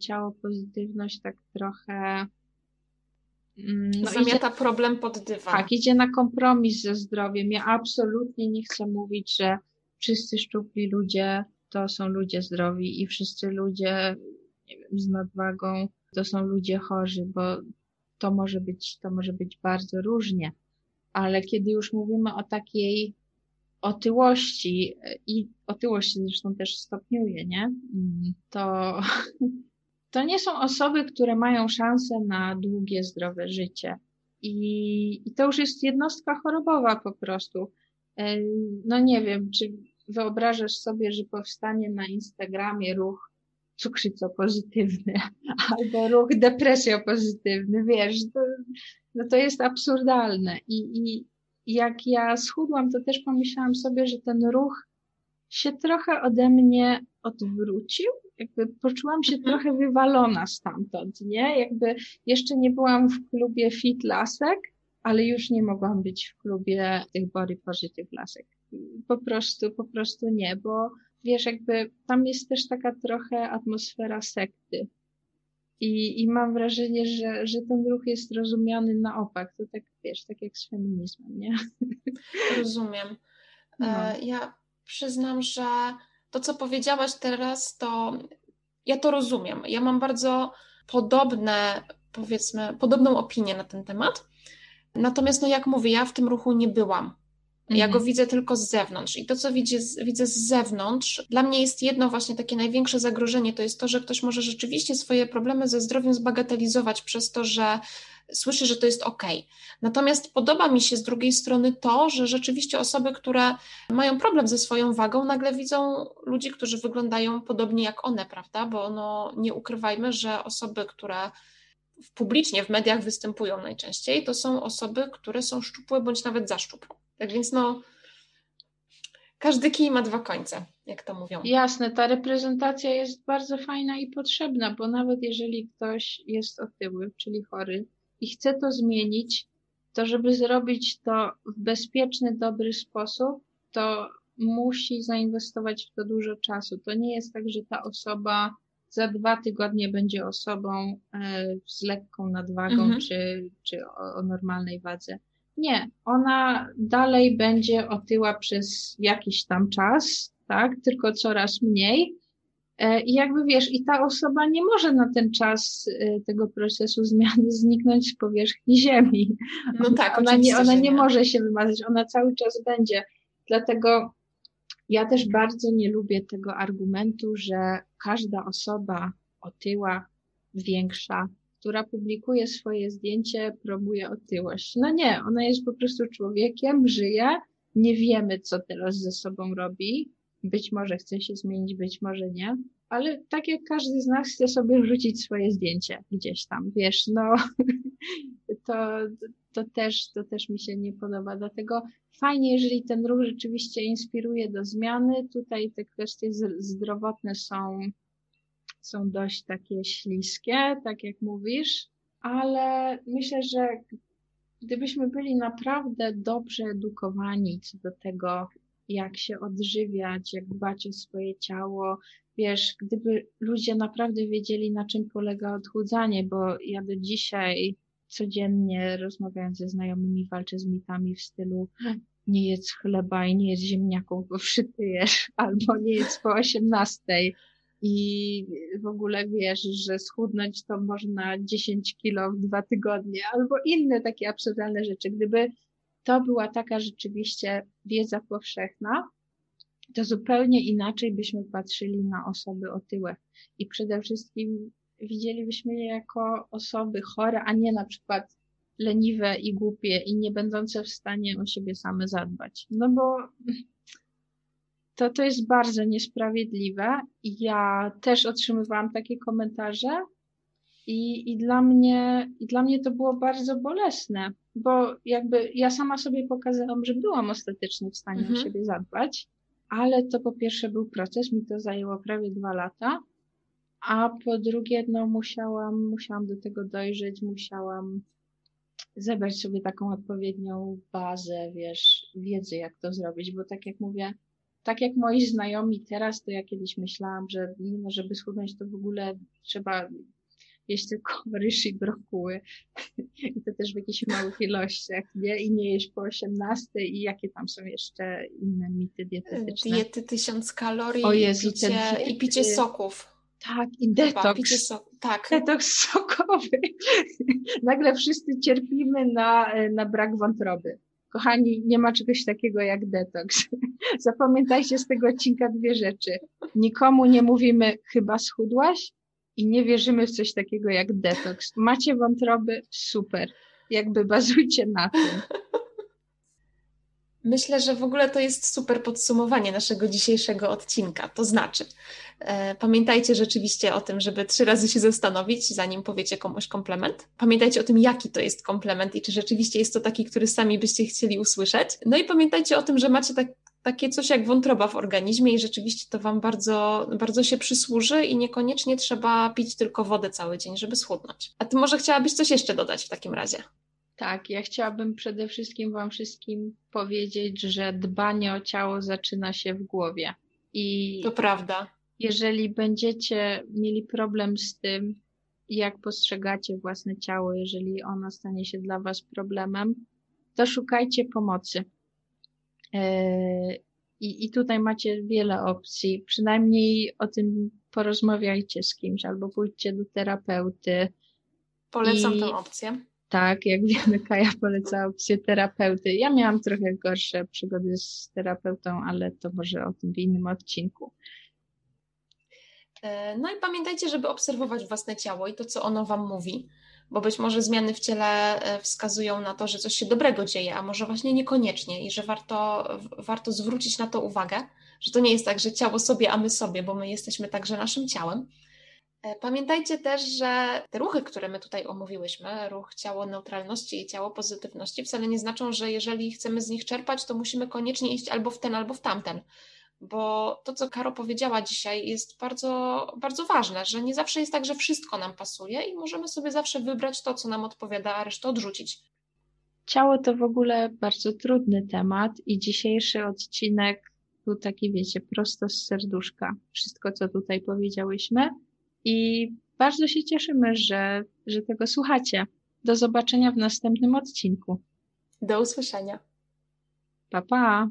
ciało pozytywność tak trochę mm, no zamiata idzie, problem pod dywan. Tak, idzie na kompromis ze zdrowiem. Ja absolutnie nie chcę mówić, że wszyscy szczupli ludzie to są ludzie zdrowi i wszyscy ludzie nie wiem, z nadwagą to są ludzie chorzy, bo to może być, to może być bardzo różnie. Ale kiedy już mówimy o takiej otyłości i otyłość zresztą też stopniuje, nie? To, <laughs> to nie są osoby, które mają szansę na długie, zdrowe życie. I, I to już jest jednostka chorobowa po prostu. E, no nie wiem, czy wyobrażasz sobie, że powstanie na Instagramie ruch cukrzyco pozytywny <laughs> albo ruch depresjo pozytywny, wiesz, to, no to jest absurdalne. I, I jak ja schudłam, to też pomyślałam sobie, że ten ruch się trochę ode mnie odwrócił, jakby poczułam się mhm. trochę wywalona stamtąd, nie? Jakby jeszcze nie byłam w klubie Fit Lasek, ale już nie mogłam być w klubie tych Body Positive Lasek. Po prostu, po prostu nie, bo wiesz, jakby tam jest też taka trochę atmosfera sekty. I, i mam wrażenie, że, że ten ruch jest rozumiany na opak. To tak, wiesz, tak jak z feminizmem, nie? <laughs> Rozumiem. No. E, ja przyznam, że to, co powiedziałaś teraz, to ja to rozumiem. Ja mam bardzo podobne, powiedzmy, podobną opinię na ten temat. Natomiast, no jak mówię, ja w tym ruchu nie byłam. Ja go mhm. widzę tylko z zewnątrz. I to, co widzę, widzę z zewnątrz, dla mnie jest jedno właśnie takie największe zagrożenie, to jest to, że ktoś może rzeczywiście swoje problemy ze zdrowiem zbagatelizować przez to, że słyszy, że to jest ok. Natomiast podoba mi się z drugiej strony to, że rzeczywiście osoby, które mają problem ze swoją wagą, nagle widzą ludzi, którzy wyglądają podobnie jak one, prawda? Bo no, nie ukrywajmy, że osoby, które publicznie w mediach występują najczęściej, to są osoby, które są szczupłe bądź nawet za szczupłe. Tak więc no, każdy kij ma dwa końce, jak to mówią. Jasne, ta reprezentacja jest bardzo fajna i potrzebna, bo nawet jeżeli ktoś jest otyły, czyli chory i chce to zmienić, to żeby zrobić to w bezpieczny, dobry sposób, to musi zainwestować w to dużo czasu. To nie jest tak, że ta osoba za dwa tygodnie będzie osobą e, z lekką nadwagą mhm. czy, czy o, o normalnej wadze. Nie, ona dalej będzie otyła przez jakiś tam czas, tak, tylko coraz mniej. E, I jakby wiesz, i ta osoba nie może na ten czas e, tego procesu zmiany zniknąć z powierzchni Ziemi. No tak, ona nie, ona nie może się wymazać, ona cały czas będzie. Dlatego ja też bardzo nie lubię tego argumentu, że każda osoba otyła, większa, która publikuje swoje zdjęcie, promuje otyłość. No nie, ona jest po prostu człowiekiem, żyje, nie wiemy, co teraz ze sobą robi. Być może chce się zmienić, być może nie, ale tak jak każdy z nas chce sobie wrzucić swoje zdjęcie gdzieś tam, wiesz, no <laughs> to, to, też, to też mi się nie podoba. Dlatego fajnie, jeżeli ten ruch rzeczywiście inspiruje do zmiany. Tutaj te kwestie zdrowotne są są dość takie śliskie, tak jak mówisz, ale myślę, że gdybyśmy byli naprawdę dobrze edukowani co do tego, jak się odżywiać, jak dbać o swoje ciało, wiesz, gdyby ludzie naprawdę wiedzieli, na czym polega odchudzanie, bo ja do dzisiaj codziennie rozmawiając ze znajomymi walczę z mitami w stylu nie jedz chleba i nie jedz ziemniaków, bo przytyjesz, albo nie jedz po osiemnastej i w ogóle wiesz, że schudnąć to można 10 kilo w dwa tygodnie, albo inne takie absurdalne rzeczy. Gdyby to była taka rzeczywiście wiedza powszechna, to zupełnie inaczej byśmy patrzyli na osoby otyłe i przede wszystkim widzielibyśmy je jako osoby chore, a nie na przykład leniwe i głupie i nie będące w stanie o siebie same zadbać. No bo to, to jest bardzo niesprawiedliwe. Ja też otrzymywałam takie komentarze i, i, dla mnie, i dla mnie to było bardzo bolesne, bo jakby ja sama sobie pokazałam, że byłam ostatecznie w stanie mhm. o siebie zadbać, ale to po pierwsze był proces, mi to zajęło prawie dwa lata, a po drugie, no musiałam, musiałam do tego dojrzeć, musiałam zebrać sobie taką odpowiednią bazę, wiesz, wiedzy, jak to zrobić, bo tak jak mówię, tak jak moi znajomi teraz, to ja kiedyś myślałam, że no, żeby schudnąć, to w ogóle trzeba jeść tylko <laughs> ryż i brokuły. I to też w jakichś małych ilościach, nie? I nie jeść po 18 i jakie tam są jeszcze inne mity dietetyczne. Diety tysiąc kalorii o Jezu, i, picie, i picie soków. Tak, i detoks. so tak. Detoks sokowy. <laughs> Nagle wszyscy cierpimy na, na brak wątroby. Kochani, nie ma czegoś takiego jak detoks. <laughs> Zapamiętajcie z tego odcinka dwie rzeczy. Nikomu nie mówimy, chyba schudłaś i nie wierzymy w coś takiego jak detoks. Macie wątroby? Super. Jakby bazujcie na tym. Myślę, że w ogóle to jest super podsumowanie naszego dzisiejszego odcinka. To znaczy, pamiętajcie rzeczywiście o tym, żeby trzy razy się zastanowić, zanim powiecie komuś komplement. Pamiętajcie o tym, jaki to jest komplement i czy rzeczywiście jest to taki, który sami byście chcieli usłyszeć. No i pamiętajcie o tym, że macie tak, takie coś jak wątroba w organizmie i rzeczywiście to Wam bardzo, bardzo się przysłuży i niekoniecznie trzeba pić tylko wodę cały dzień, żeby schudnąć. A Ty może chciałabyś coś jeszcze dodać w takim razie? Tak, ja chciałabym przede wszystkim Wam wszystkim powiedzieć, że dbanie o ciało zaczyna się w głowie. I to prawda. Jeżeli będziecie mieli problem z tym, jak postrzegacie własne ciało, jeżeli ono stanie się dla Was problemem, to szukajcie pomocy. E, I, I tutaj macie wiele opcji. Przynajmniej o tym porozmawiajcie z kimś albo pójdźcie do terapeuty. Polecam I... tę opcję tak, jak wiemy, Kaja poleca opcję terapeuty. Ja miałam trochę gorsze przygody z terapeutą, ale to może o tym w innym odcinku. E, no i pamiętajcie, żeby obserwować własne ciało i to, co ono Wam mówi, bo być może zmiany w ciele e, wskazują na to, że coś się dobrego dzieje, a może właśnie niekoniecznie i że warto, warto zwrócić na to uwagę, że to nie jest tak, że ciało sobie, a my sobie, bo my jesteśmy także naszym ciałem. E, pamiętajcie też, że te ruchy, które my tutaj omówiłyśmy, ruch ciało neutralności i ciało pozytywności, wcale nie znaczą, że jeżeli chcemy z nich czerpać, to musimy koniecznie iść albo w ten, albo w tamten. Bo to, co Karo powiedziała dzisiaj, jest bardzo, bardzo ważne, że nie zawsze jest tak, że wszystko nam pasuje i możemy sobie zawsze wybrać to, co nam odpowiada, a resztę odrzucić. Ciało to w ogóle bardzo trudny temat i dzisiejszy odcinek był taki, wiecie, prosto z serduszka. Wszystko, co tutaj powiedziałyśmy, i bardzo się cieszymy, że, że tego słuchacie. Do zobaczenia w następnym odcinku. Do usłyszenia. Pa, pa.